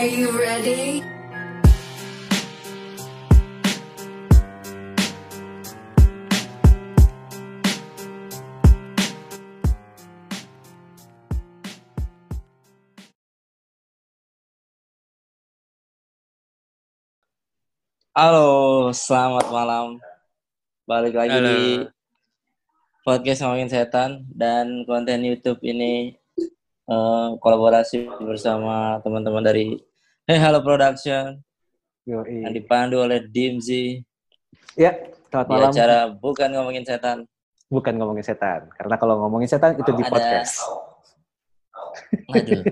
Are you ready? Halo, selamat malam. Balik lagi Halo. di podcast ngomongin setan dan konten YouTube ini eh, kolaborasi bersama teman-teman dari Hey Halo Production Yoi. yang dipandu oleh Dimzi Ya, selamat di malam. acara bukan ngomongin setan. Bukan ngomongin setan. Karena kalau ngomongin setan itu di Ada- podcast. Aduh,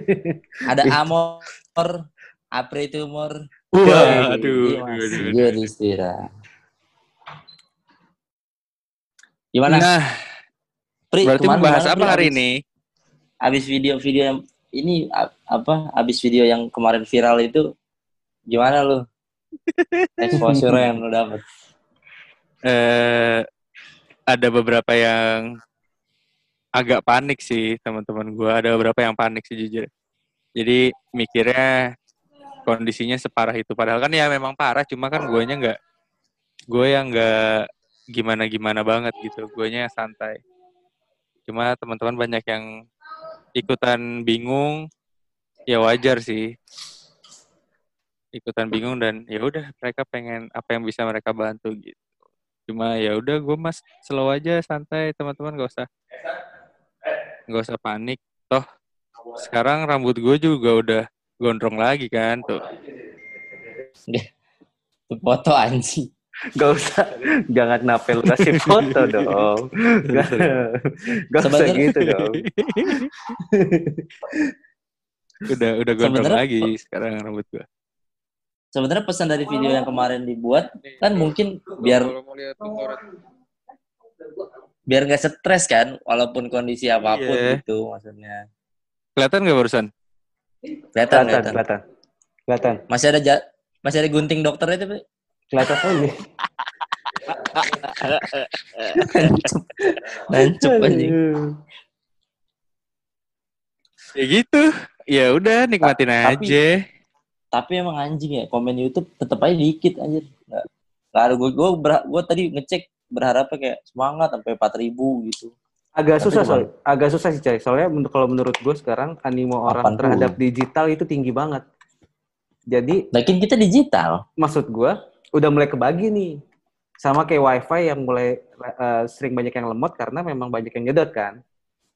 ada Amor, Apri Tumor, Waduh, Dimas aduh. Yudhistira. Gimana? Nah, Pri, berarti membahas apa hari ini? Abis video-video yang ini apa? Abis video yang kemarin viral itu gimana lu? Exposure yang lu dapet. Eh, ada beberapa yang agak panik sih teman-teman gua. Ada beberapa yang panik sih jujur. Jadi mikirnya kondisinya separah itu. Padahal kan ya memang parah. Cuma kan guanya nggak, gue yang nggak gimana-gimana banget gitu. Guanya santai. Cuma teman-teman banyak yang ikutan bingung. Ya wajar sih. Ikutan bingung dan ya udah mereka pengen apa yang bisa mereka bantu gitu cuma ya udah gue mas slow aja santai teman-teman gak usah gak usah panik toh sekarang rambut gue juga udah gondrong lagi kan tuh foto anjing. Gak usah, jangan kenapa lu kasih foto dong. Gak, gak usah gitu dong. udah udah gondrong lagi sekarang rambut gue Sebenarnya pesan dari video yang kemarin dibuat kan mungkin biar biar nggak stres kan walaupun kondisi apa pun Iya. gitu maksudnya. kelihatan gak barusan Kelihatan, Kelihatan, kelihatan. Masih ada ja- masih ada gunting dokter itu, Pri? Kelihatan aja. Nancep. Nancep anjing. ya gitu ya udah nikmatin tapi- aja Tapi emang anjing ya, komen YouTube tetep aja dikit anjir. Nggak, nggak ada gue gue gue tadi ngecek berharapnya kayak semangat sampai 4000 gitu. Agak Tapi susah soal, agak susah sih Cai. Soalnya menurut- kalau menurut gue sekarang animo orang 80. terhadap digital itu tinggi banget. Jadi Lakin kita digital. maksud gue udah mulai kebagi nih. Sama kayak wifi yang mulai eh, sering banyak yang lemot karena memang banyak yang nyedot kan.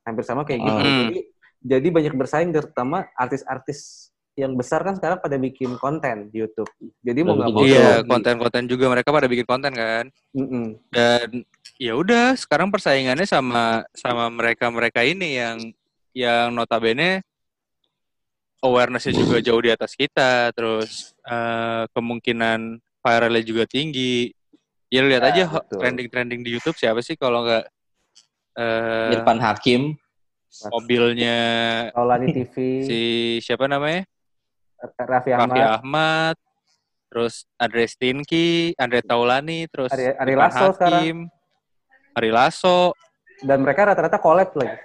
Hampir sama kayak gitu. Hmm. Jadi, jadi banyak bersaing terutama artis-artis yang besar kan sekarang pada bikin konten di YouTube. Jadi mau nggak mau iya konten-konten juga mereka pada bikin konten kan Mm-mm. dan ya udah sekarang persaingannya sama sama mereka mereka ini yang yang notabene awarenessnya juga jauh di atas kita terus eh, kemungkinan viralnya juga tinggi ya lu lihat Ya, aja trending-trending di YouTube siapa sih kalau nggak eh, Irfan Hakim. mobilnya Taulani TV, si siapa namanya Raffi Raffi Ahmad, Ahmad terus Andre Stinky Andre Taulani terus Ari- Ari Lasso sekarang. Hakim, Ari Lasso dan mereka rata-rata collab lagi.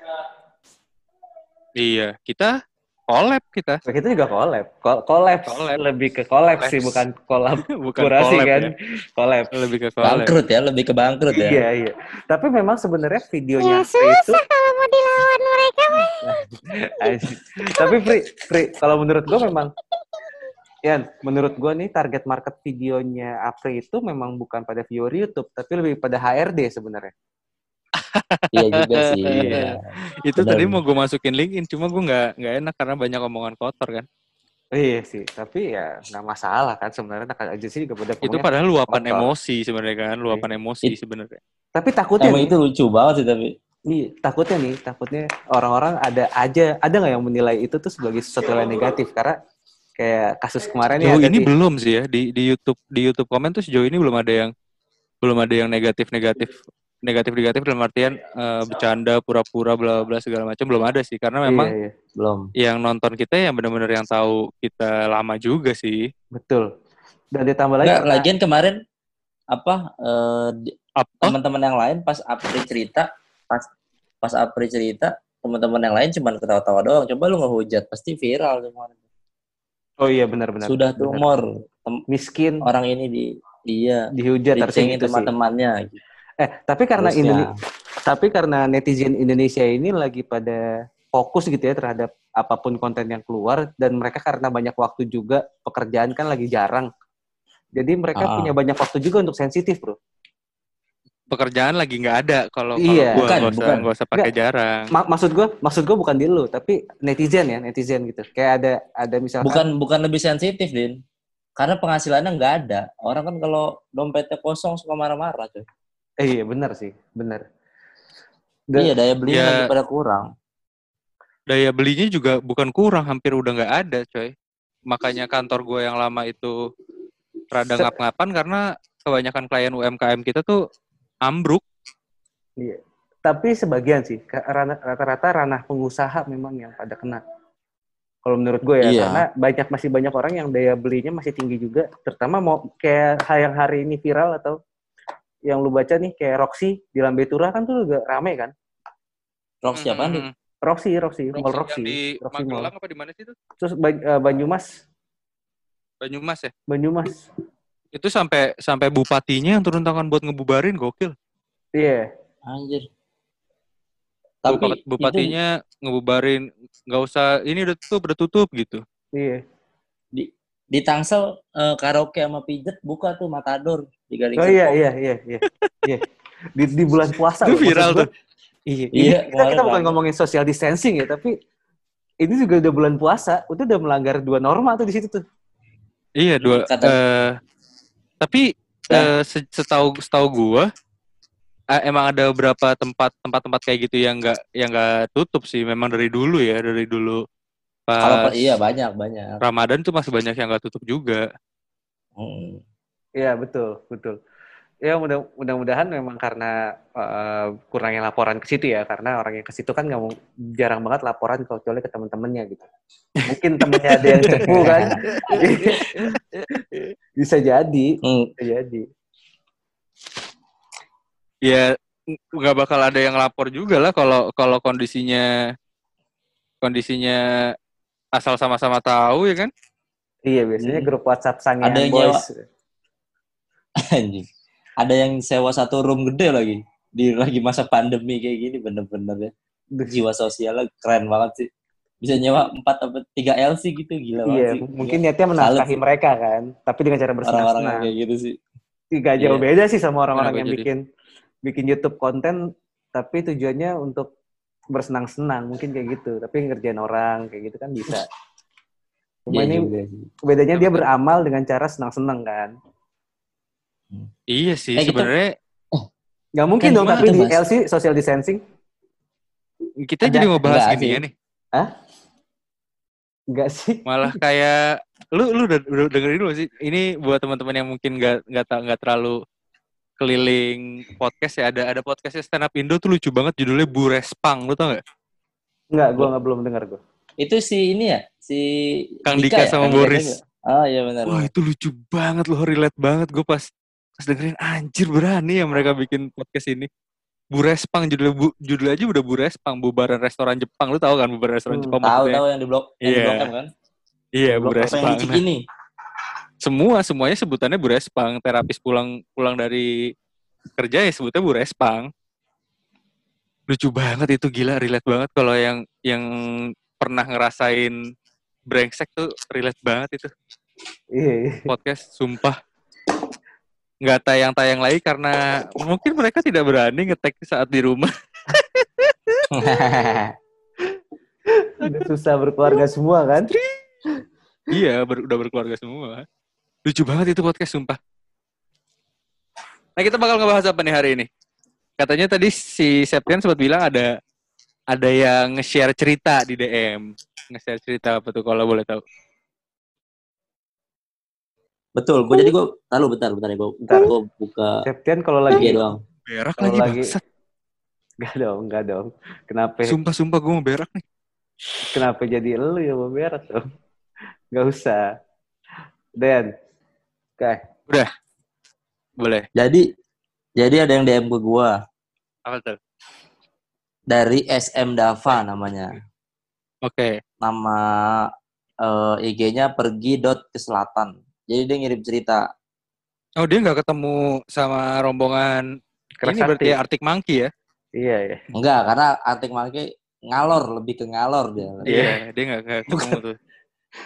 Iya, kita collab kita. Nah, kita juga collab. Collab, Collab. lebih ke collab sih, bukan collab Bukan kurasi collab kan. ya. Collab. Lebih ke collab. Bangkrut ya, lebih ke bangkrut ya. Iya, iya. Tapi memang sebenarnya videonya Ya Pri itu kalau mau dilawan mereka. Tapi Pri, Pri, kalau menurut gua memang Yan, menurut gua nih target market videonya Apri itu memang bukan pada viewer YouTube, tapi lebih pada HRD sebenarnya. Iya juga sih. Iya. Itu Benar. tadi mau gue masukin linkin, cuma gue nggak nggak enak karena banyak omongan kotor kan. Iya sih, tapi ya nggak masalah kan sebenarnya anak agensi juga pada Itu padahal luapan kotor. emosi sebenarnya kan, luapan emosi It- sebenarnya. Tapi takutnya Emang nih, itu lucu banget sih tapi. Iya, takutnya nih, takutnya orang-orang ada aja, ada nggak yang menilai itu tuh sebagai sesuatu yang negatif karena kayak kasus kemarin ya Sejauh ini di- belum sih ya di di YouTube di YouTube komen tuh sejauh ini belum ada yang belum ada yang negatif negatif negatif negatif dalam artian eh, bercanda pura-pura bla bla segala macam belum ada sih karena memang Iya, iya, Belum. yang nonton kita yang benar-benar yang tahu kita lama juga sih. betul. Dan ditambah lagi lagian kemarin apa eh, Apa? teman-teman yang lain pas Apri cerita, pas pas Apri cerita, teman-teman yang lain cuma ketawa-tawa doang. Coba lu ngehujat, pasti viral kemarin. Oh iya benar-benar. Sudah tumor. Miskin, orang ini di iya dihujat harusnya gitu teman-temannya gitu. Eh, tapi karena Harusnya. Indone- tapi karena netizen Indonesia ini lagi pada fokus gitu ya terhadap apa pun konten yang keluar dan mereka karena banyak waktu juga pekerjaan kan lagi jarang. Jadi mereka Ah. punya banyak waktu juga untuk sensitif, Bro. Pekerjaan lagi nggak ada kalau kalau Iya. gua Bukan, nggak usah bukan. nggak usah pakai jarang. Ma- maksud gue, maksud gue bukan di lu, tapi netizen ya, netizen gitu. Kayak ada ada misalkan bukan bukan lebih sensitif din karena penghasilannya nggak ada orang kan kalau dompetnya kosong suka marah-marah tuh Eh, iya benar sih, benar. Dan- iya daya belinya Ya. lagi pada kurang Daya belinya juga bukan kurang, hampir udah nggak ada, coy. Makanya kantor gue yang lama itu rada ngap-ngapan karena kebanyakan klien UMKM kita tuh ambruk. Iya. Tapi sebagian sih, rata-rata ranah pengusaha memang yang pada kena. Kalau menurut gue ya, Iya. karena banyak masih banyak orang yang daya belinya masih tinggi juga, terutama mau kayak yang hari ini viral atau yang lu baca nih kayak Roxy di Lambe Tura kan tuh juga rame kan? Rox siapa nih Hmm, Roxy, Roxy, Mall Roxy Roxy, yang di Roxy Mall. Magelang apa di mana sih itu? Terus Ba- eh, Banyumas, Banyumas ya. Banyumas, Itu sampai sampai bupatinya yang turun tangan buat ngebubarin, gokil. iya. anjir Bupat- tapi bupatinya ngebubarin nggak usah ini udah tutup udah tutup gitu. Iya. itu di Tangsel eh, karaoke sama pijet buka tuh Matador Oh iya iya iya iya. Iya. Di, di bulan puasa. Itu viral tuh. Iya. Iya, Ini kita, kita bukan ngomongin social distancing ya, tapi ini juga udah bulan puasa, itu udah melanggar dua norma tuh di situ tuh. Iya dua. Kata- eh, tapi Nah. eh, se- setahu setahu gua eh, emang ada beberapa tempat tempat-tempat kayak gitu yang nggak yang nggak tutup sih. Memang dari dulu ya dari dulu. kalau Pas iya banyak banyak Ramadan tuh masih banyak yang nggak tutup juga. Hmm. Iya betul betul. Ya mudah mudah-mudahan memang karena eh, kurangnya laporan ke situ ya, karena orang yang ke situ kan nggak mau jarang banget laporan kecuali ke teman-temannya gitu. Mungkin temennya ada yang cepu kan. Bisa jadi, Hmm. bisa jadi. Ya nggak bakal ada yang lapor juga lah kalau kalau kondisinya kondisinya asal sama-sama tahu ya kan. Iya biasanya Hmm. grup WhatsApp sangean Ada yang boys. Anjing. Ada yang sewa satu room gede lagi di lagi masa pandemi kayak gini bener-bener ya. Jiwa sosialnya keren banget sih. Bisa nyewa 4 atau 3 LC gitu gila Iya, banget sih. mungkin niatnya menafkahi mereka kan, tapi dengan cara orang-orang yang bersenang-senang. kayak gitu sih. Gak jauh Iya. beda sih sama orang-orang yang jadi? bikin bikin YouTube konten, tapi tujuannya untuk bersenang-senang, mungkin kayak gitu. Tapi ngerjain orang kayak gitu kan bisa. Cuma Iya ini juga sih. bedanya dia beramal dengan cara senang-senang kan. Iya sih Eh, gitu. sebenarnya Gak mungkin Kan dong, tapi di Mas? LC social distancing kita Ada- jadi ngebahas gini sih. ya nih. enggak sih? malah kayak lu lu udah, udah dengerin dulu sih ini buat teman-teman yang mungkin nggak nggak nggak terlalu keliling podcast ya ada ada podcastnya stand up Indo tuh lucu banget judulnya Bu Respang lu tau nggak Enggak, gua nggak belum dengar gua. Itu si ini ya, si Kang Dika sama Kang Dika Boris. juga. Ah iya benar. wah itu lucu banget loh relate banget gue pas pas dengerin anjir berani ya mereka bikin podcast ini. Bu Respang judulnya bu, judulnya aja udah Bu Respang bubaran restoran Jepang. Lu tahu kan bubaran restoran Hmm, Jepang Tahu tahu yang di blok yang di Iya. blok M kan? iya Bu Blok apa yang Respang di Nah, semua semuanya sebutannya Bu Respang terapis pulang pulang dari kerja ya sebutnya Bu Respang lucu banget itu gila relate banget. Kalau yang yang pernah ngerasain brengsek tuh relate banget itu. Iya, iya. podcast sumpah nggak tayang-tayang lagi karena mungkin mereka tidak berani ngetek saat di rumah. Udah susah berkeluarga semua kan? iya ber- udah berkeluarga semua. Lucu banget itu podcast sumpah. Nah kita bakal ngebahas apa nih hari ini? Katanya tadi si Septian sempat bilang ada ada yang nge-share cerita di DM nge-share cerita apa tuh kalau boleh tahu Betul, gue jadi gue lalu bentar bentar ya gue Bentar. gue buka Septian kalau lagi doang. berak Kalau lagi lagi- Enggak dong, enggak dong. Kenapa sumpah sumpah gue mau berak nih kenapa jadi lu yang mau berak dong? Enggak usah. Dan Oke. boleh Jadi jadi ada yang DM ke gue apa tuh dari SM Dava namanya. oke Nama eh, IG-nya pergi dot ke selatan. Jadi dia ngirim cerita. Oh dia nggak ketemu sama rombongan Keras ini berarti ya Arctic Monkey ya? Iya, iya. Enggak, karena Arctic Monkey ngalor, lebih ke ngalor dia. Iya, dia nggak ketemu tuh. Enggak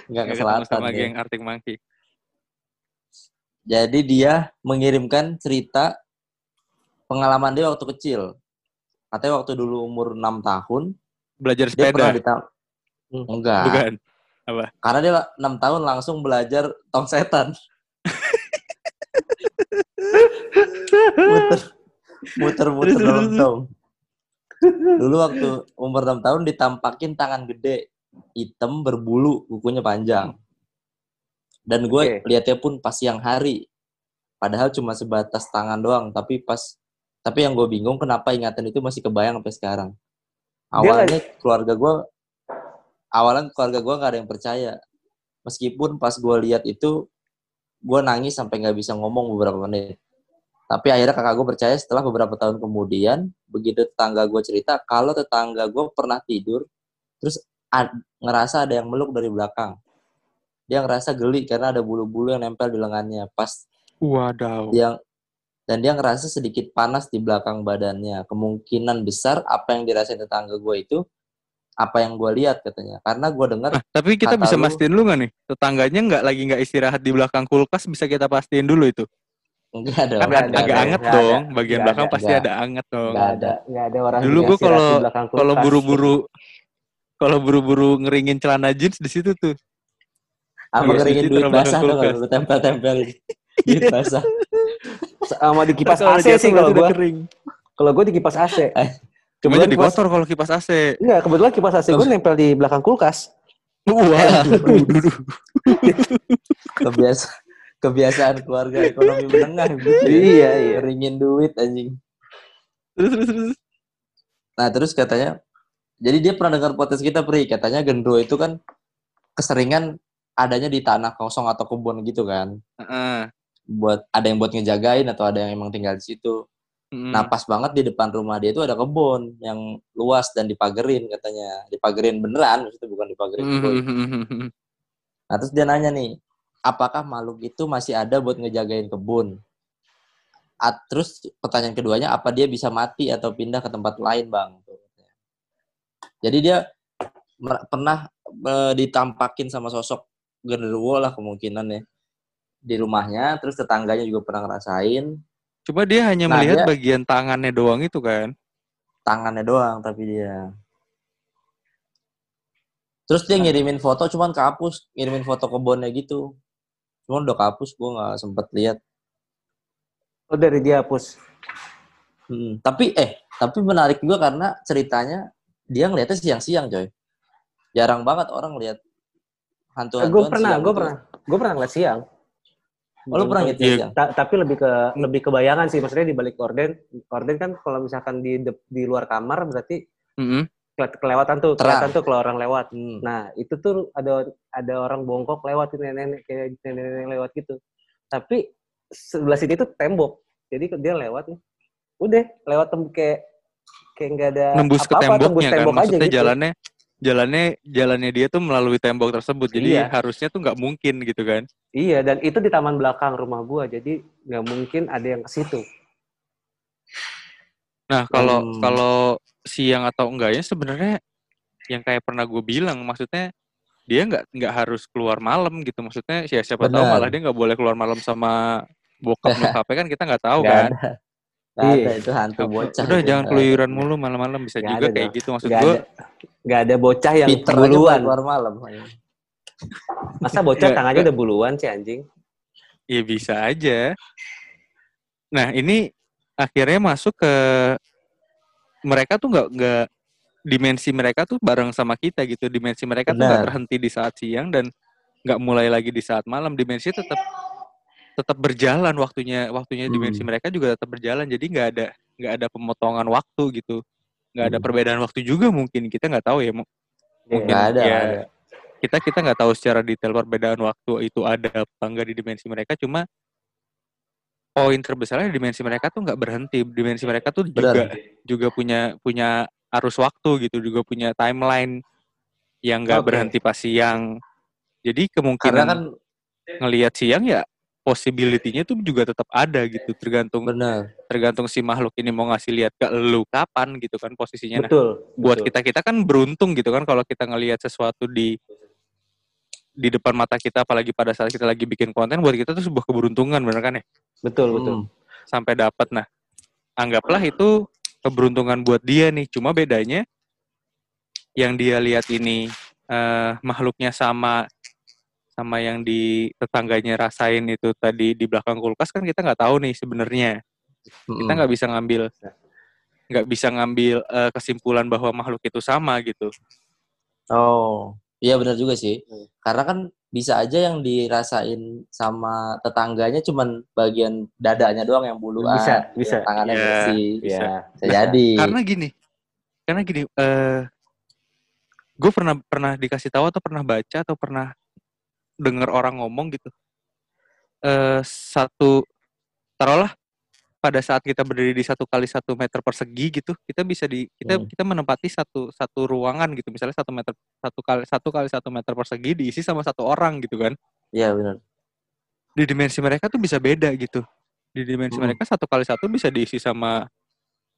ke Nggak ketemu selatan. sama dia. geng Arctic Monkey. Jadi dia mengirimkan cerita pengalaman dia waktu kecil. Katanya waktu dulu umur 6 tahun, Belajar dia pernah sepeda, ditam... Hmm. Enggak. bukan? Karena dia 6 tahun langsung belajar tong setan. muter muter muter dalam tong. Dulu waktu umur 6 tahun ditampakin tangan gede, hitam berbulu, kukunya panjang. Dan gue Oke. lihatnya pun pas siang hari. Padahal cuma sebatas tangan doang, tapi pas tapi yang gue bingung kenapa ingatan itu masih kebayang sampai sekarang. Awalnya keluarga gue awalnya keluarga gue nggak ada yang percaya. Meskipun pas gue lihat itu gue nangis sampai nggak bisa ngomong beberapa menit. Tapi akhirnya kakak gue percaya setelah beberapa tahun kemudian, begitu tetangga gue cerita, kalau tetangga gue pernah tidur, terus ad- ngerasa ada yang meluk dari belakang. Dia ngerasa geli karena ada bulu-bulu yang nempel di lengannya. Pas Wadaw. dia dan dia ngerasa sedikit panas di belakang badannya. Kemungkinan besar apa yang dirasain tetangga gue itu apa yang gue lihat katanya. Karena gue dengar Nah, tapi kita bisa lu- mastiin dulu nggak nih? Tetangganya nggak lagi nggak istirahat di belakang kulkas, bisa kita pastiin dulu itu. enggak dong. Kan agak ada, anget ada, dong. Bagian nggak belakang ada, pasti ada anget dong. Nggak ada. Nggak ada orang Dulu gua istirahat kalau- Kalau buru-buru kalau buru-buru ngeringin celana jeans di situ tuh. Apa keringin cuci duit basah dong kulkas. lu tempel-tempelin. duit basah. sama di kipas Kalau AC sih kalau gua. kering. Kalau gua di kipas AC. Cuma Kebetulan jadi kipas- kotor kalau kipas AC. Enggak, kebetulan kipas AC gue nempel di belakang kulkas. Wah, Kebiasa kebiasaan keluarga ekonomi menengah gitu. Iya, iya. Keringin duit anjing. terus terus terus. Nah, terus katanya jadi dia pernah dengar podcast kita, Pri. Katanya gendro itu kan keseringan adanya di tanah kosong atau kebun gitu kan. Heeh. Buat ada yang buat ngejagain atau ada yang emang tinggal di situ. Mm. Nah, pas banget di depan rumah dia itu ada kebun yang luas dan dipagerin katanya. Dipagerin beneran, maksudnya bukan dipagerin. Mm. Nah, terus dia nanya nih, apakah makhluk itu masih ada buat ngejagain kebun? At- terus pertanyaan keduanya, apa dia bisa mati atau pindah ke tempat lain, Bang? Jadi dia pernah eh, ditampakin sama sosok genderuwo lah kemungkinan ya di rumahnya, terus tetangganya juga pernah ngerasain Cuma dia hanya Nah, melihat dia- bagian tangannya doang itu kan. tangannya doang tapi dia. Terus dia ngirimin foto cuman kehapus, ngirimin foto kebunnya gitu. Cuman udah kehapus, gua nggak sempet lihat. Oh dari dia hapus. Hmm, Tapi eh, tapi menarik juga karena ceritanya dia ngeliatnya siang-siang, coy. Jarang banget orang lihat hantu-hantuan Gue Eh, pernah, gue gitu. pernah, gue pernah ngeliat siang. Oh, lu pernah gitu siang? Ta- tapi lebih ke lebih ke bayangan sih, maksudnya di balik korden. Korden kan kalau misalkan di de- di luar kamar berarti Mm-mm. kele- kelewatan tuh, Terang. kelihatan tuh kalau orang lewat. Hmm. Nah itu tuh ada ada orang bongkok lewat tuh nenek-nenek kayak nenek-nenek lewat gitu. Tapi sebelah sini tuh tembok, jadi dia lewat nih. Udah lewat tembok kayak kayak nggak ada Nembus ke apa-apa, tembus temboknya kan. tembok aja Maksudnya gitu. jalannya jalannya jalannya dia tuh melalui tembok tersebut. Jadi Iya. harusnya tuh nggak mungkin gitu kan. Iya, dan itu di taman belakang rumah gua, jadi nggak mungkin ada yang ke situ. Nah, kalau Hmm. kalau siang atau enggaknya sebenarnya yang kayak pernah gue bilang, maksudnya dia nggak nggak harus keluar malam gitu. Maksudnya ya siapa tahu malah dia nggak boleh keluar malam sama bokap nyokapnya kan kita nggak tahu Nggak kan. ada. Nggak Iya. ada itu hantu bocah. Udah itu. jangan keluyuran ada. mulu malam-malam bisa juga ada kayak dong. gitu maksud gue. ada, nggak ada bocah yang buluan. keluar malam. Masa bocah tangannya udah buluan sih anjing? Ya bisa aja. Nah ini akhirnya masuk ke mereka tuh nggak nggak dimensi mereka tuh bareng sama kita gitu. Dimensi mereka tuh nggak Benar. terhenti di saat siang dan nggak mulai lagi di saat malam. Dimensi tetap tetap berjalan waktunya waktunya Hmm. dimensi mereka juga tetap berjalan. Jadi nggak ada nggak ada pemotongan waktu gitu. Nggak ada Hmm. perbedaan waktu juga mungkin kita nggak tahu ya. Mu- Mungkin Nggak ada, ya, ada. kita kita nggak tahu secara detail perbedaan waktu itu ada apa enggak di dimensi mereka cuma poin terbesarnya dimensi mereka tuh nggak berhenti dimensi mereka tuh juga Benar. juga punya punya arus waktu gitu juga punya timeline yang nggak Oke. berhenti pas siang Jadi Karena kemungkinan kan ngelihat siang ya possibility-nya tuh juga tetap ada gitu, tergantung bener. tergantung si makhluk ini mau ngasih lihat ke lu kapan gitu kan posisinya. Nah, Betul. buat betul. kita kita kan beruntung gitu kan kalau kita ngelihat sesuatu di di depan mata kita apalagi pada saat kita lagi bikin konten buat kita tuh sebuah keberuntungan bener kan ya Betul, betul. Hmm. sampai dapat nah anggaplah itu keberuntungan buat dia nih cuma bedanya yang dia lihat ini eh, makhluknya sama sama yang di tetangganya rasain itu tadi di belakang kulkas kan kita nggak tahu nih sebenarnya kita nggak bisa ngambil nggak bisa ngambil eh, kesimpulan bahwa makhluk itu sama gitu Oh, iya benar juga sih. Hmm. Karena kan bisa aja yang dirasain sama tetangganya cuman bagian dadanya doang yang buluan. Bisa, bisa. yang tangannya Iya, bersih. bisa. Ya. Bisa jadi. karena gini karena gini eh gue pernah pernah dikasih tahu atau pernah baca atau pernah dengar orang ngomong gitu eh satu taruhlah pada saat kita berdiri di satu kali satu meter persegi gitu kita bisa di kita Hmm. kita menempati satu satu ruangan gitu misalnya satu meter satu kali satu kali satu meter persegi diisi sama satu orang gitu kan Iya benar. di dimensi mereka tuh bisa beda gitu di dimensi Hmm. mereka satu kali satu bisa diisi sama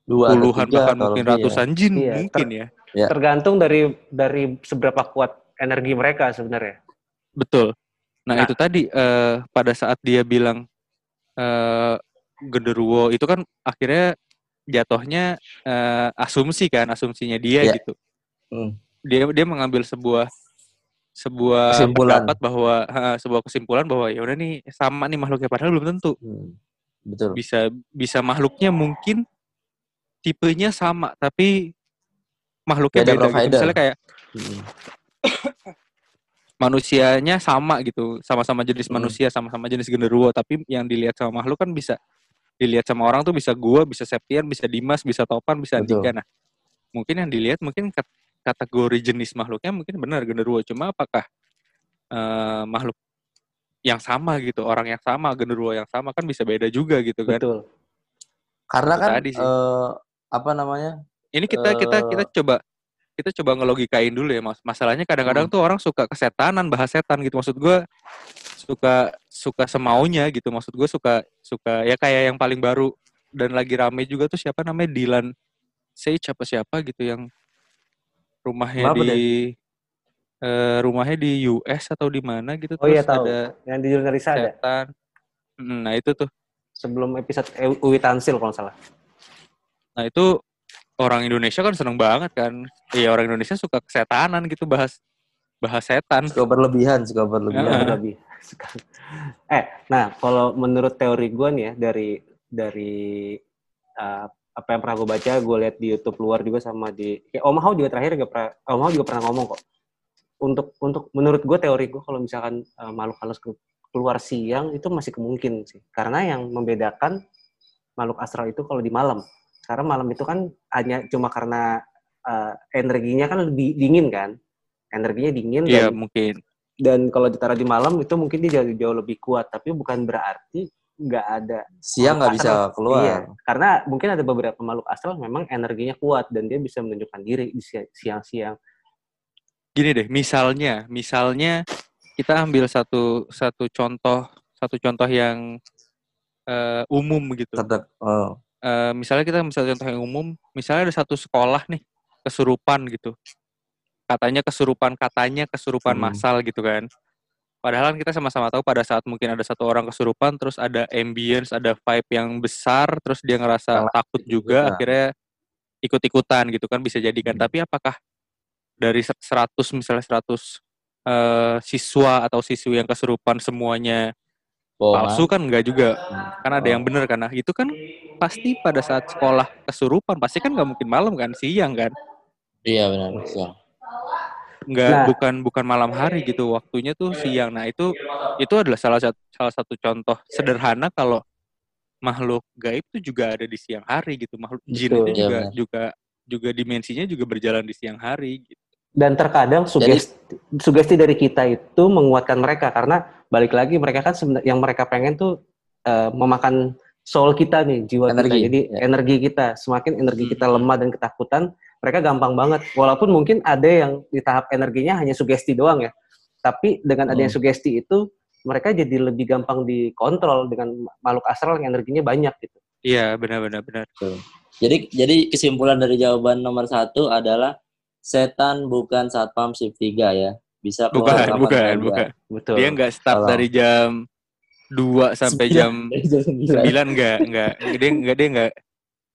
Dua puluhan tiga bahkan mungkin lebih ya. ratusan jin Iya, mungkin ya Tergantung dari dari seberapa kuat energi mereka sebenarnya. Betul. Nah, Nah. itu tadi eh, pada saat dia bilang eh genderuwo itu kan akhirnya jatuhnya eh, asumsi kan, asumsinya dia Iya. gitu. Hmm. Dia dia mengambil sebuah sebuah Kesimpulan. pendapat bahwa ha, sebuah kesimpulan bahwa ya udah nih sama nih makhluknya padahal belum tentu. Hmm. Betul. Bisa bisa makhluknya mungkin tipenya sama tapi makhluknya Beda beda, gitu. Misalnya kayak Hmm. Manusianya sama gitu, sama-sama jenis Hmm. manusia, sama-sama jenis genderuwo, tapi yang dilihat sama makhluk kan bisa dilihat sama orang tuh bisa gua, bisa Septian, bisa Dimas, bisa Topan, bisa. Andika. Nah, mungkin yang dilihat mungkin kat- kategori jenis makhluknya mungkin benar genderuwo, cuma apakah eh, makhluk yang sama gitu, orang yang sama, genderuwo yang sama kan bisa beda juga gitu kan. Betul. Karena kan tadi sih. eh, apa namanya? Ini kita kita Eh. kita coba kita coba ngelogikain dulu ya mas. Masalahnya kadang-kadang Hmm. tuh orang suka kesetanan, bahas setan gitu. Maksud gue suka suka semaunya gitu. Maksud gue suka suka ya kayak yang paling baru dan lagi rame juga tuh siapa namanya Dylan Sage apa siapa gitu yang rumahnya Kenapa di eh, rumahnya di US atau di mana gitu Oh iya terus tahu. ada Yang di jurnalis ada setan. Mm, Nah itu tuh. sebelum episode E- Uwi Tansil kalau salah. Nah itu orang Indonesia kan seneng banget kan. Iya orang Indonesia suka kesetanan gitu bahas bahas setan. Suka berlebihan, suka berlebihan. Heeh. lebih. eh, nah kalau menurut teori gue nih ya dari dari uh, apa yang pernah gue baca, gue lihat di YouTube luar juga sama di kayak Om Hao juga terakhir juga pernah Om Hao juga pernah ngomong kok. Untuk untuk menurut gue teori gue kalau misalkan uh, makhluk halus ke- keluar siang itu masih kemungkinan sih. Karena yang membedakan makhluk astral itu kalau di malam. Karena malam itu kan hanya cuma karena uh, energinya kan lebih dingin kan. Energinya dingin Iya dan mungkin. dan kalau ditaruh di malam itu mungkin dia jauh, jauh lebih kuat tapi bukan berarti nggak ada Siang nggak bisa keluar. iya karena mungkin ada beberapa makhluk astral memang energinya kuat dan dia bisa menunjukkan diri di si- siang-siang Gini deh, misalnya, misalnya kita ambil satu satu contoh satu contoh yang eh, umum gitu. Terdek, oh. Eh, misalnya kita misalnya contoh yang umum, misalnya ada satu sekolah nih kesurupan gitu. Katanya kesurupan, katanya kesurupan Hmm. massal gitu kan. Padahal kan kita sama-sama tahu pada saat mungkin ada satu orang kesurupan, terus ada ambience, ada vibe yang besar, terus dia ngerasa takut juga, juga. akhirnya ikut-ikutan gitu kan bisa jadi kan. Hmm. Tapi apakah dari ser- 100 misalnya 100 eh, siswa atau siswi yang kesurupan semuanya Bohongan. palsu kan enggak juga. Kan ada Oh. yang benar karena itu kan pasti pada saat sekolah kesurupan pasti kan nggak mungkin malam kan, siang kan. Iya benar. Siang. Enggak Nah. bukan bukan malam hari gitu, waktunya tuh siang. Nah, itu itu adalah salah satu salah satu contoh sederhana kalau makhluk gaib itu juga ada di siang hari gitu. Makhluk jin Betul. itu Iya, juga benar. juga juga dimensinya juga berjalan di siang hari gitu. Dan terkadang sugesti sugesti dari kita itu menguatkan mereka karena balik lagi mereka kan yang mereka pengen tuh eh, memakan soul kita nih jiwa Energi, kita jadi ya. energi kita semakin energi kita Hmm. lemah dan ketakutan mereka gampang banget walaupun mungkin ada yang di tahap energinya hanya sugesti doang ya Tapi dengan adanya Hmm. sugesti itu mereka jadi lebih gampang dikontrol dengan makhluk astral yang energinya banyak gitu. Iya, benar-benar benar. Jadi jadi kesimpulan dari jawaban nomor satu adalah setan bukan satpam shift 3 ya. Bisa Bukan, keluar bukan, saja. bukan. Betul. Dia nggak start Tolong. dari jam 2 sampai Sembilan. jam Dari jam sembilan. 9 enggak, enggak. Dia enggak dia enggak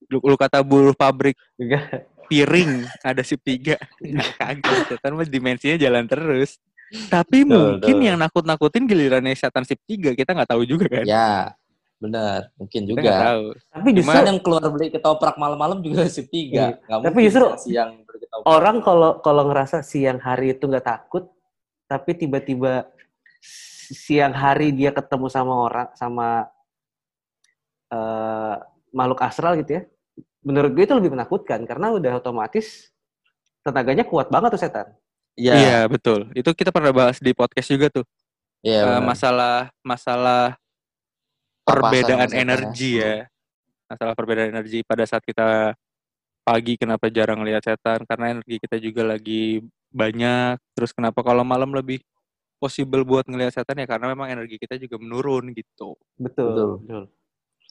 lu, lu kata buruh pabrik Enggak. piring ada shift 3. Kagak, setan mah dimensinya jalan terus. Tapi Betul, mungkin betul. yang nakut-nakutin gilirannya setan shift 3, kita nggak tahu juga kan. Ya, benar. Mungkin juga. tahu. Tapi justru Cuman yang keluar beli ketoprak malam-malam juga shift 3. Iya. Tapi justru- siang orang kalau kalau ngerasa siang hari itu nggak takut, tapi tiba-tiba siang hari dia ketemu sama orang sama eh, makhluk astral gitu ya. Menurut gue itu lebih menakutkan karena udah otomatis tenaganya kuat banget tuh setan. Iya, Iya, betul. Itu kita pernah bahas di podcast juga tuh. iya. Eh, benar. masalah masalah Papasan perbedaan ya. energi ya. Masalah perbedaan energi pada saat kita pagi kenapa jarang lihat setan karena energi kita juga lagi banyak. Terus kenapa kalau malam lebih possible buat ngelihat setan ya karena memang energi kita juga menurun gitu. Betul. Betul. betul.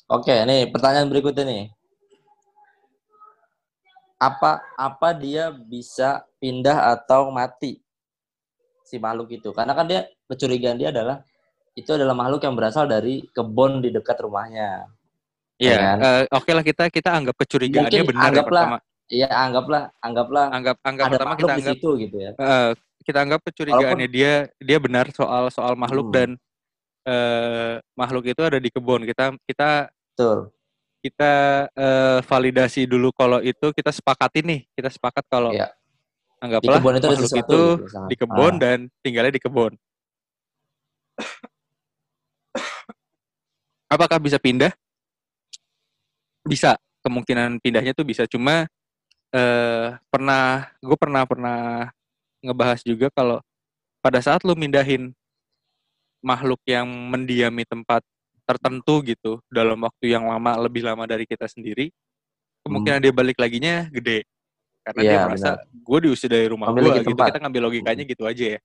Oke, nih pertanyaan berikutnya nih. Apa apa dia bisa pindah atau mati si makhluk itu? Karena kan dia kecurigaan dia adalah itu adalah makhluk yang berasal dari kebun di dekat rumahnya. Iya, Ya kan? eh, oke lah kita kita anggap kecurigaannya Mungkin benar ya anggaplah pertama. Iya, anggaplah anggaplah Anggap anggap ada pertama kita di anggap situ gitu ya. eh, kita anggap kecurigaannya dia dia benar soal soal makhluk Hmm. dan eh, makhluk itu ada di kebun. Kita kita Betul. kita eh, validasi dulu kalau itu kita sepakatin nih kita sepakat kalau. Di anggaplah kebun itu makhluk sesuatu itu gitu, misalnya. di kebun Ah, dan tinggalnya di kebun apakah bisa pindah bisa kemungkinan pindahnya tuh bisa cuma eh pernah gue pernah pernah ngebahas juga kalau pada saat lu mindahin makhluk yang mendiami tempat tertentu gitu dalam waktu yang lama lebih lama dari kita sendiri kemungkinan dia balik laginya gede karena dia Hmm. Iya, merasa gue diusir dari rumah gue gitu tempat. kita ngambil logikanya gitu aja ya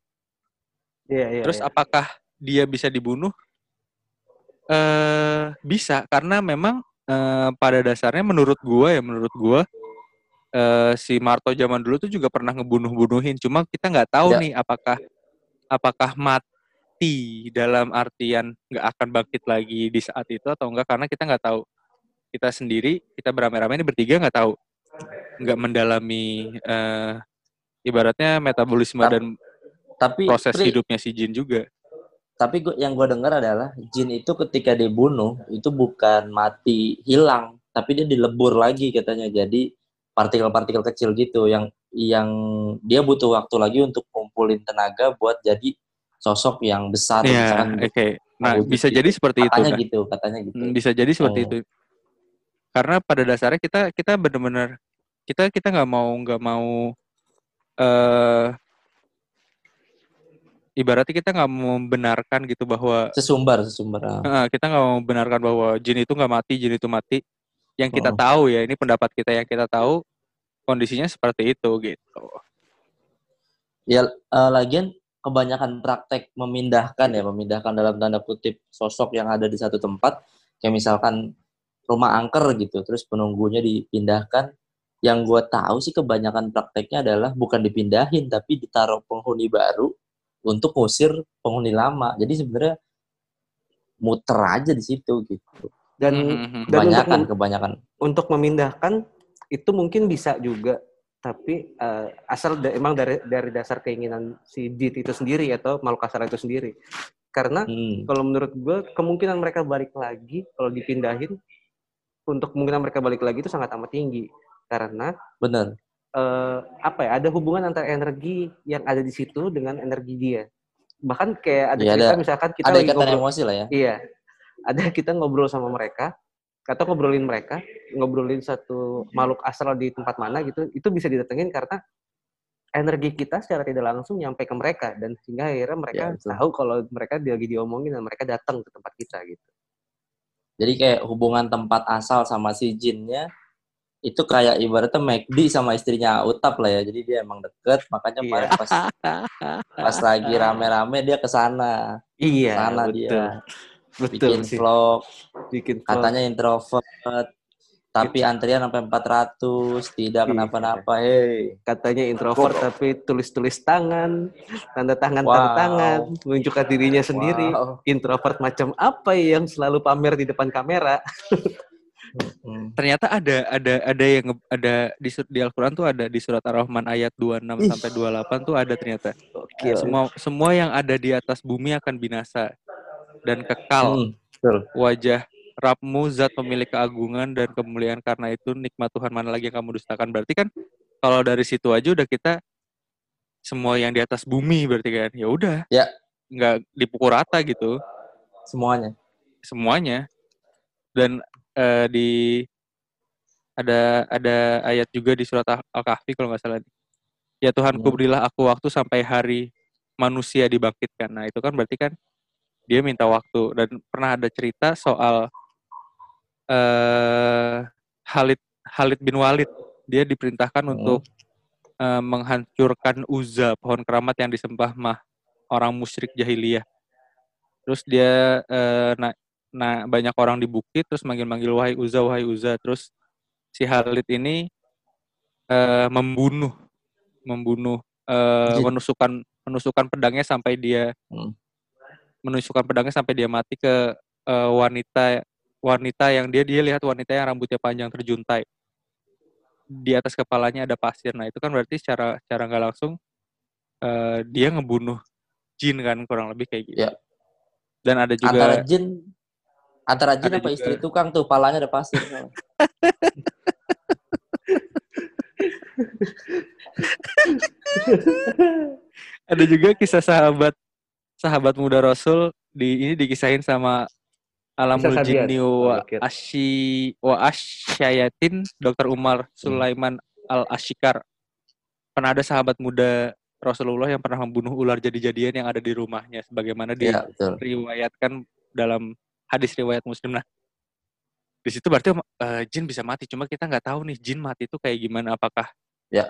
Iya, iya. terus iya. apakah dia bisa dibunuh eh bisa karena memang eh, pada dasarnya menurut gua ya menurut gua eh, si Marto zaman dulu tuh juga pernah ngebunuh-bunuhin. Cuma kita nggak tahu Ya. nih apakah apakah mati dalam artian nggak akan bangkit lagi di saat itu atau enggak karena kita nggak tahu. Kita sendiri kita beramai-ramai ini bertiga nggak tahu. Nggak mendalami eh, ibaratnya metabolisme Tap- dan Tapi proses Pri, hidupnya si Jin juga tapi gua, yang gue dengar adalah jin itu ketika dibunuh itu bukan mati hilang tapi dia dilebur lagi katanya jadi partikel-partikel kecil gitu yang yang dia butuh waktu lagi untuk kumpulin tenaga buat jadi sosok yang besar Iya, misalkan oke. Nah, wujud bisa gitu. jadi seperti itu. katanya Nah. gitu katanya gitu Hmm, Bisa jadi seperti Oh. itu. Karena pada dasarnya kita kita benar-benar kita kita nggak mau nggak mau eh ibaratnya kita nggak membenarkan gitu bahwa sesumbar sesumbar eh, kita nggak mau membenarkan bahwa jin itu nggak mati, jin itu mati. Yang kita Oh. tahu ya, ini pendapat kita yang kita tahu kondisinya seperti itu gitu. ya eh, lagian kebanyakan praktek memindahkan ya memindahkan dalam tanda kutip sosok yang ada di satu tempat kayak misalkan rumah angker gitu terus penunggunya dipindahkan yang gue tahu sih kebanyakan prakteknya adalah bukan dipindahin tapi ditaruh penghuni baru untuk ngusir penghuni lama. Jadi sebenarnya muter aja di situ gitu. Dan Mhm. Dan untuk kebanyakan kebanyakan. untuk memindahkan itu mungkin bisa juga. Tapi eh, asal da- emang dari dari dasar keinginan si Jit itu sendiri atau makhluk kasar itu sendiri. Karena Hmm, kalau menurut gue kemungkinan mereka balik lagi kalau dipindahin untuk kemungkinan mereka balik lagi itu sangat amat tinggi. Karena bener eh, apa ya ada hubungan antara energi yang ada di situ dengan energi dia bahkan kayak ada Iya, cerita ada- misalkan kita ada lagi ngobrol emosi lah ya Iya. Ada kita ngobrol sama mereka atau ngobrolin mereka, ngobrolin satu makhluk astral di tempat mana gitu, itu bisa didatengin karena energi kita secara tidak langsung nyampe ke mereka dan sehingga akhirnya mereka Ya, betul. tahu kalau mereka lagi diomongin dan mereka datang ke tempat kita gitu. jadi kayak hubungan tempat asal sama si jinnya itu kayak ibaratnya McD sama istrinya Utap lah ya. Jadi dia emang deket, makanya Iya. kemarin pas pas lagi rame-rame dia ke sana. Iya, Sana betul. dia. Betul Bikin sih. vlog, Bikin vlog. katanya introvert. Tapi antrian sampai 400, tidak Iya. kenapa-napa. Hei. katanya introvert tapi tulis-tulis tangan, tanda tangan Wow. tanda tangan, menunjukkan dirinya sendiri. Wow. Introvert macam apa yang selalu pamer di depan kamera? Hmm. Ternyata ada ada ada yang ada di di Al-Qur'an tuh ada di surat Ar-Rahman ayat 26 Ih. sampai 28 tuh ada ternyata. Gokil. Semua semua yang ada di atas bumi akan binasa dan kekal. Hmm, betul. Wajah Rabmu zat pemilik keagungan dan kemuliaan karena itu nikmat Tuhan mana lagi yang kamu dustakan. Berarti kan kalau dari situ aja udah kita semua yang di atas bumi berarti kan. Ya udah. Ya. Nggak dipukul rata gitu Semuanya. semuanya. Dan eh, di ada ada ayat juga di surat Al- Al-Kahfi kalau nggak salah. Ya Tuhanku Hmm. berilah aku waktu sampai hari manusia dibangkitkan. Nah itu kan berarti kan dia minta waktu dan pernah ada cerita soal eh Khalid Khalid bin Walid dia diperintahkan Hmm. untuk eh, menghancurkan Uzza pohon keramat yang disembah mah orang musyrik jahiliyah. Terus dia eh, na- nah banyak orang di bukit terus manggil-manggil wahai Uzza wahai Uzza terus si Khalid ini eh, membunuh membunuh eh, Jin. menusukkan menusukkan pedangnya sampai dia Hmm. menusukkan pedangnya sampai dia mati ke eh, wanita wanita yang dia dia lihat wanita yang rambutnya panjang terjuntai di atas kepalanya ada pasir nah itu kan berarti secara secara nggak langsung eh, dia ngebunuh jin kan kurang lebih kayak gitu Ya. dan ada juga Antara jin antara jin Ada apa juga- istri tukang tuh, palanya ada pasir. ada juga kisah sahabat sahabat muda Rasul di ini dikisahin sama Alamul. Jinni Oh, wa oke. Asy wa Asyayatin Dr. Umar Sulaiman Al Ashikar. Pernah ada sahabat muda Rasulullah yang pernah membunuh ular jadi-jadian yang ada di rumahnya sebagaimana Iya, betul. diriwayatkan dalam hadis riwayat Muslim. Nah, di situ berarti eh, jin bisa mati, cuma kita nggak tahu nih jin mati itu kayak gimana apakah Ya.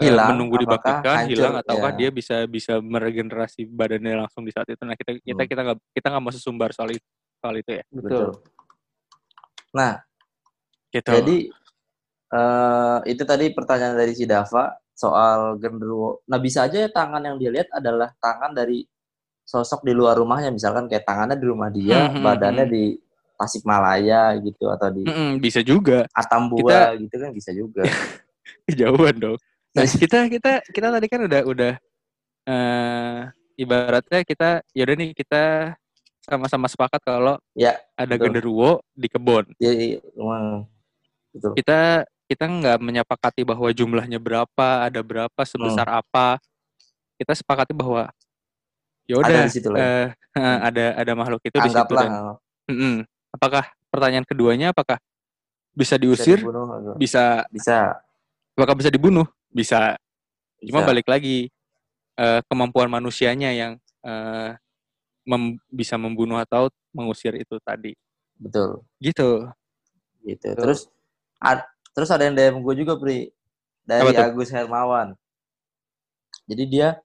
eh, Hilang, menunggu apakah dibangkitkan hilang ataukah ya. dia bisa bisa meregenerasi badannya langsung di saat itu nah kita kita Hmm. kita nggak kita nggak mau sesumbar soal itu soal itu ya Betul. Nah, gitu jadi eh itu tadi pertanyaan dari si Dava soal genderuwo. Nah, bisa aja ya tangan yang dia lihat adalah tangan dari sosok di luar rumahnya, misalkan kayak tangannya di rumah dia, Hmm, hmm, badannya hmm. di Tasikmalaya gitu atau di Mm-mm, bisa juga Atambua gitu kan bisa juga. kejauhan dong nah kita kita kita tadi kan udah udah eh ibaratnya kita yaudah nih kita sama-sama sepakat kalau Ya, ada betul. genderuwo di kebun Jadi memang betul. kita kita nggak menyepakati bahwa jumlahnya berapa ada berapa sebesar apa kita sepakati bahwa ya Ada udah di situ lah. ya. eh, ada ada makhluk itu di situ dan eh, Mm-mm. apakah pertanyaan keduanya apakah bisa bisa diusir dibunuh atau- bisa bisa apakah bisa dibunuh bisa cuma bisa. balik lagi eh, kemampuan manusianya yang eh, mem- bisa membunuh atau mengusir itu tadi betul. gitu gitu. Betul. Terus ad- terus ada yang DM gue juga, Pri. Dari? Agus Hermawan. Jadi dia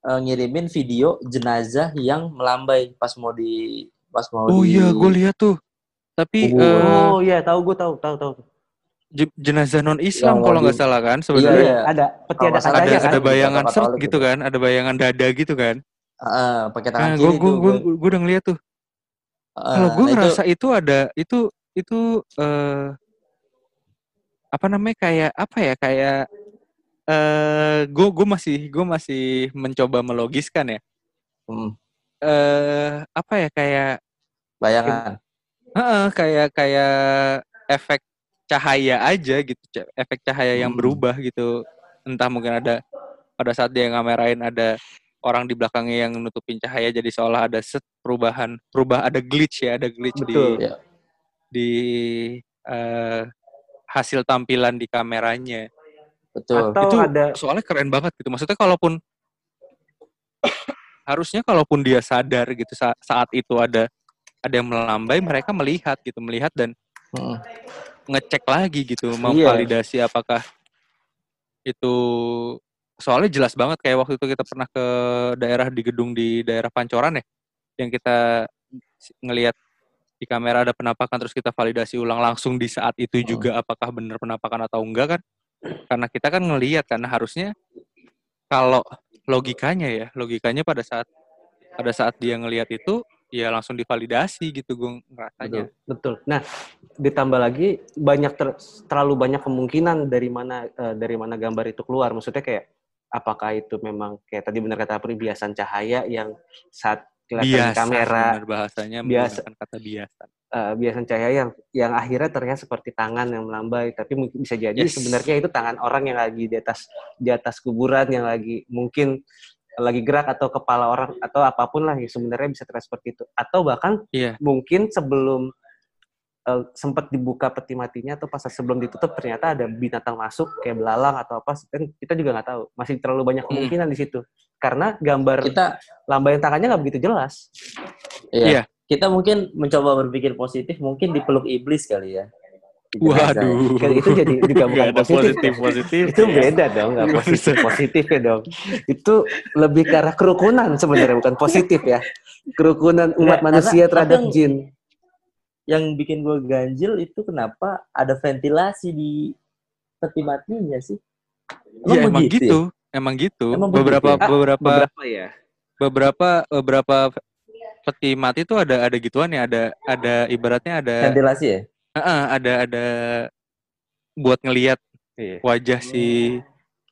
eh, ngirimin video jenazah yang melambai pas mau di pas mau oh di iya gue lihat tuh tapi kubur. eh, Oh iya, tahu gue tahu, tahu, tahu. je- jenazah non Islam Yang kalau nggak salah kan Iya, sebenarnya iya. Ada peti ada ada Kacanya ada kan? bayangan Kata seret gitu gitu. kan ada bayangan dada gitu kan Heeh, pakai tangan nah kiri gue gue gue gua. udah ngeliat tuh Heeh, kalau gue nah itu- ngerasa itu ada itu itu eh apa namanya kayak apa ya kayak eh gue gue masih gue masih mencoba melogiskan ya hmm, eh apa ya kayak bayangan. Heeh, kayak kayak efek cahaya aja gitu, efek cahaya yang Hmm. berubah gitu. Entah mungkin ada pada saat dia ngamerain ada orang di belakangnya yang nutupin cahaya jadi seolah ada set perubahan, berubah ada glitch ya, ada glitch Betul. di Ya. di eh, hasil tampilan di kameranya. Betul. Atau itu ada soalnya keren banget gitu. Maksudnya kalaupun harusnya kalaupun dia sadar gitu sa- saat itu ada ada yang melambai, mereka melihat gitu, melihat dan Heeh. ngecek lagi gitu, memvalidasi apakah itu soalnya jelas banget kayak waktu itu kita pernah ke daerah di gedung di daerah Pancoran ya, yang kita ngelihat di kamera ada penampakan terus kita validasi ulang langsung di saat itu juga apakah benar penampakan atau enggak kan? Karena kita kan ngelihat karena harusnya kalau logikanya ya, logikanya pada saat pada saat dia ngelihat itu ya langsung divalidasi gitu gue ngerasanya. Betul, betul. Nah, ditambah lagi banyak ter, terlalu banyak kemungkinan dari mana uh, dari mana gambar itu keluar. Maksudnya kayak apakah itu memang kayak tadi benar kata Apri biasan cahaya yang saat kelihatan di kamera benar bahasanya biasa kata biasa. Uh, biasan cahaya yang yang akhirnya terlihat seperti tangan yang melambai tapi mungkin bisa jadi Yes. sebenarnya itu tangan orang yang lagi di atas di atas kuburan yang lagi mungkin lagi gerak atau kepala orang atau apa pun lah yang sebenarnya bisa terlihat seperti itu atau bahkan Iya. mungkin sebelum eh, sempat dibuka peti matinya atau pas sebelum ditutup ternyata ada binatang masuk kayak belalang atau apa kan kita juga nggak tahu masih terlalu banyak Hmm. kemungkinan di situ karena gambar Kita lambaian tangannya nggak begitu jelas Iya. Iya. Kita mungkin mencoba berpikir positif, mungkin dipeluk iblis kali ya. Waduh. Kan itu jadi juga bukan ada positif. positif positif. itu beda dong nggak positif positif ya dong itu lebih ke arah kerukunan sebenarnya bukan positif ya kerukunan umat Nggak, manusia terhadap kadang- jin Yang bikin gue ganjil itu kenapa ada ventilasi di peti matinya sih? Ya emang begitu ya? gitu. Emang gitu. Emang begitu beberapa ya? Ah, beberapa beberapa ya beberapa beberapa peti mati tuh ada ada gituan ya, ada ada ibaratnya ada Ventilasi ya? Heeh, ada ada buat ngelihat iya wajah si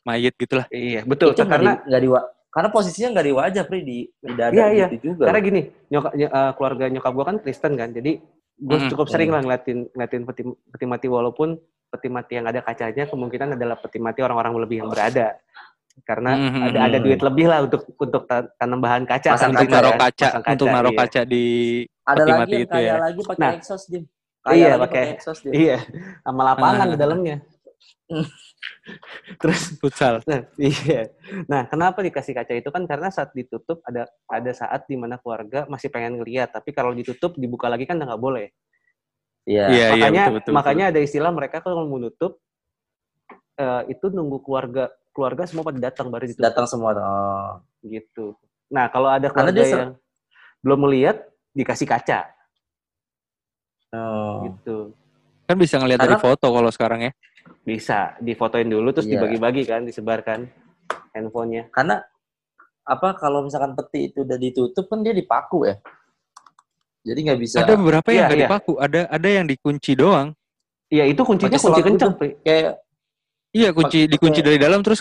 mayit gitulah. iya betul itu nggak karena di, nggak di wa- karena posisinya nggak di wajah, Pri, di, di dada Iya, iya. gitu juga. karena gini nyokap ny- eh, keluarga nyokap gue kan Kristen kan jadi gue Mm-mm. cukup sering lah ngeliatin ngeliatin peti, peti mati walaupun peti mati yang ada kacanya kemungkinan adalah peti mati orang-orang lebih yang berada karena Mhm. ada ada duit lebih lah untuk untuk ta- tanam bahan kaca Pasang untuk kan, naruh kan? kaca, Pasang untuk naruh iya. kaca di ada lagi mati itu kaya ya. lagi pakai Nah. exhaust, Dim. Iya, lagi pakai- exhaust, Dim. Iya, sama lapangan Ah. di dalamnya. Terus, futsal. nah, iya. Nah, kenapa dikasih kaca itu kan karena saat ditutup ada ada saat di mana keluarga masih pengen ngeliat, tapi kalau ditutup dibuka lagi kan udah nggak boleh. Iya. Iya, iya makanya betul betul. makanya ada istilah mereka kalau mau nutup eh, itu nunggu keluarga keluarga semua pada datang baru ditutup Datang semua. Oh. gitu. Nah, kalau ada keluarga dia yang belum melihat dikasih kaca Oh. gitu. Kan bisa ngelihat dari foto kalau sekarang ya. Bisa difotoin dulu terus Iya. dibagi-bagi kan, disebarkan handphonenya. Karena apa kalau misalkan peti itu udah ditutup kan dia dipaku ya. Jadi nggak bisa Ada beberapa yang Iya, nggak iya. dipaku, ada ada yang dikunci doang. Iya, itu kuncinya Pakai kunci kencang, kayak Iya, kunci Pakai- dikunci dari dalam terus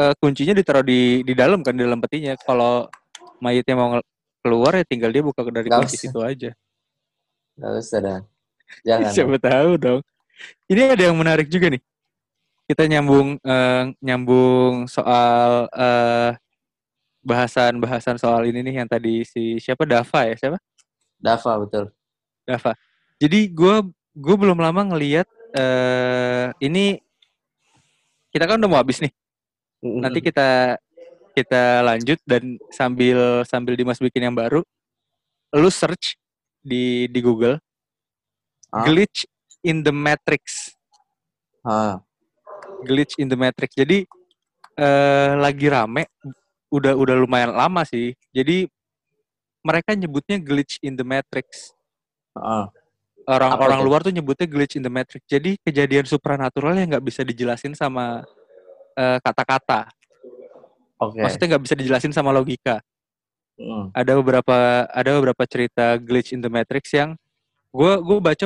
eh, kuncinya ditaruh di di dalam kan di dalam petinya. Kalau mayitnya mau keluar ya tinggal dia buka dari kunci situ aja. nggak usah dah. Jangan. Siapa tahu dong. Ini ada yang menarik juga nih. Kita nyambung eh, nyambung soal eh, bahasan-bahasan soal ini nih yang tadi si siapa Dava ya siapa? Dava betul. Dava. Jadi gue gue belum lama ngelihat eh ini kita kan udah mau habis nih. Nanti kita kita lanjut dan sambil sambil Dimas bikin yang baru, lu search di di Google Ah. glitch in the matrix. Ah. glitch in the matrix. Jadi eh lagi rame, udah udah lumayan lama sih. Jadi mereka nyebutnya glitch in the matrix. Ah. Orang-orang luar tuh nyebutnya glitch in the matrix. Jadi kejadian supranatural yang nggak bisa dijelasin sama eh, kata-kata. Oke. Maksudnya nggak bisa dijelasin sama logika. Mm. Ada beberapa ada beberapa cerita glitch in the matrix yang gue gue baca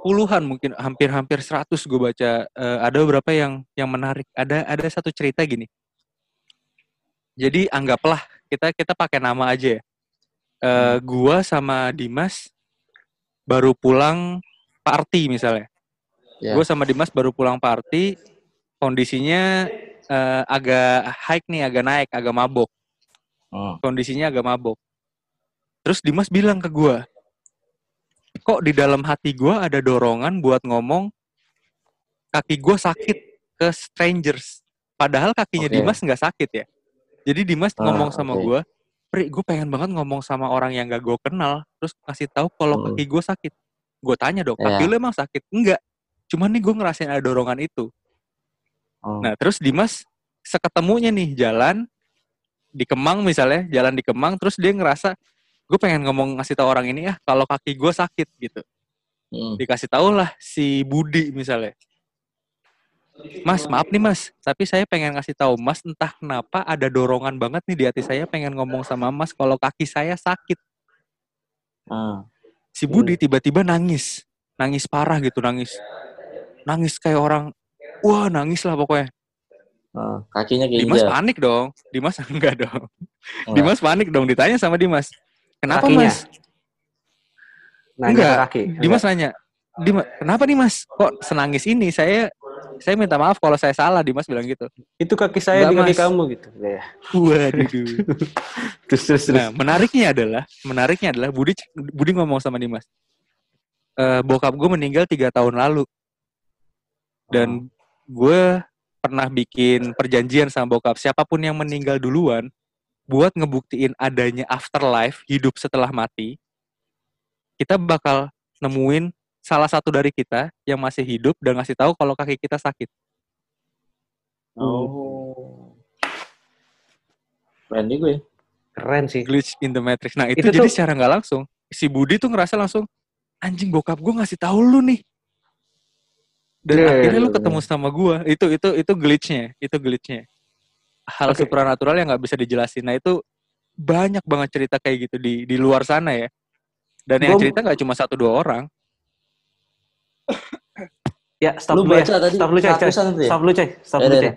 puluhan mungkin hampir-hampir 100 gue baca Eh, ada beberapa yang yang menarik ada ada satu cerita gini jadi anggaplah kita kita pakai nama aja ya Eh, gua sama Dimas baru pulang party misalnya Ya. gue sama Dimas baru pulang party kondisinya eh, agak high nih agak naik agak mabok Mm. kondisinya agak mabok. Terus Dimas bilang ke gua, kok di dalam hati gua ada dorongan buat ngomong kaki gua sakit ke strangers. Padahal kakinya Oke. Dimas nggak sakit ya. Jadi Dimas Ah, ngomong sama gua, Pri, gue pengen banget ngomong sama orang yang gak gue kenal, terus kasih tahu kalau Hmm. kaki gue sakit. gue tanya dong kaki Iya. lu emang sakit enggak cuman nih gue ngerasain ada dorongan itu Oh. nah terus Dimas seketemunya nih jalan di Kemang misalnya jalan di Kemang terus dia ngerasa gue pengen ngomong ngasih tahu orang ini ya kalau kaki gue sakit gitu Hmm. dikasih tahu lah si Budi misalnya Mas maaf nih mas tapi saya pengen ngasih tahu mas entah kenapa ada dorongan banget nih di hati saya pengen ngomong sama mas kalau kaki saya sakit Ah. si Budi tiba-tiba nangis nangis parah gitu nangis nangis kayak orang wah nangis lah pokoknya Ah. Kakinya Dimas keinjak. panik dong Dimas enggak dong Enggak. Dimas panik dong ditanya sama Dimas kenapa Kakinya? mas Nanya Enggak. kaki. Dimas nanya Dimas kenapa nih mas kok senangis ini saya saya minta maaf kalau saya salah Dimas bilang gitu Itu kaki saya Enggak, di kaki Mas. kamu gitu. Ya. waduh Terus terus terus. Nah, menariknya adalah, menariknya adalah Budi Budi ngomong sama Dimas. Eh bokap gue meninggal tiga tahun lalu. Dan gue pernah bikin perjanjian sama bokap siapa pun yang meninggal duluan buat ngebuktiin adanya afterlife, hidup setelah mati. Kita bakal nemuin salah satu dari kita yang masih hidup dan ngasih tahu kalau kaki kita sakit. Oh. Keren juga ya. Keren sih. glitch in the matrix. Nah itu, Itu jadi tuh- secara nggak langsung si Budi tuh ngerasa langsung anjing bokap gue ngasih tahu lu nih. Dan iya, akhirnya lu ketemu sama gue. Itu itu itu glitchnya, itu glitchnya. Hal Oke. supranatural yang nggak bisa dijelasin. Nah itu banyak banget cerita kayak gitu di di luar sana ya. Dan yang Gua- cerita nggak cuma satu dua orang. Ya, stop Lu dulu ya. baca tadi Stop dulu, coy. ya? Stop dulu, coy. Stop Ya, dulu, ya, coy.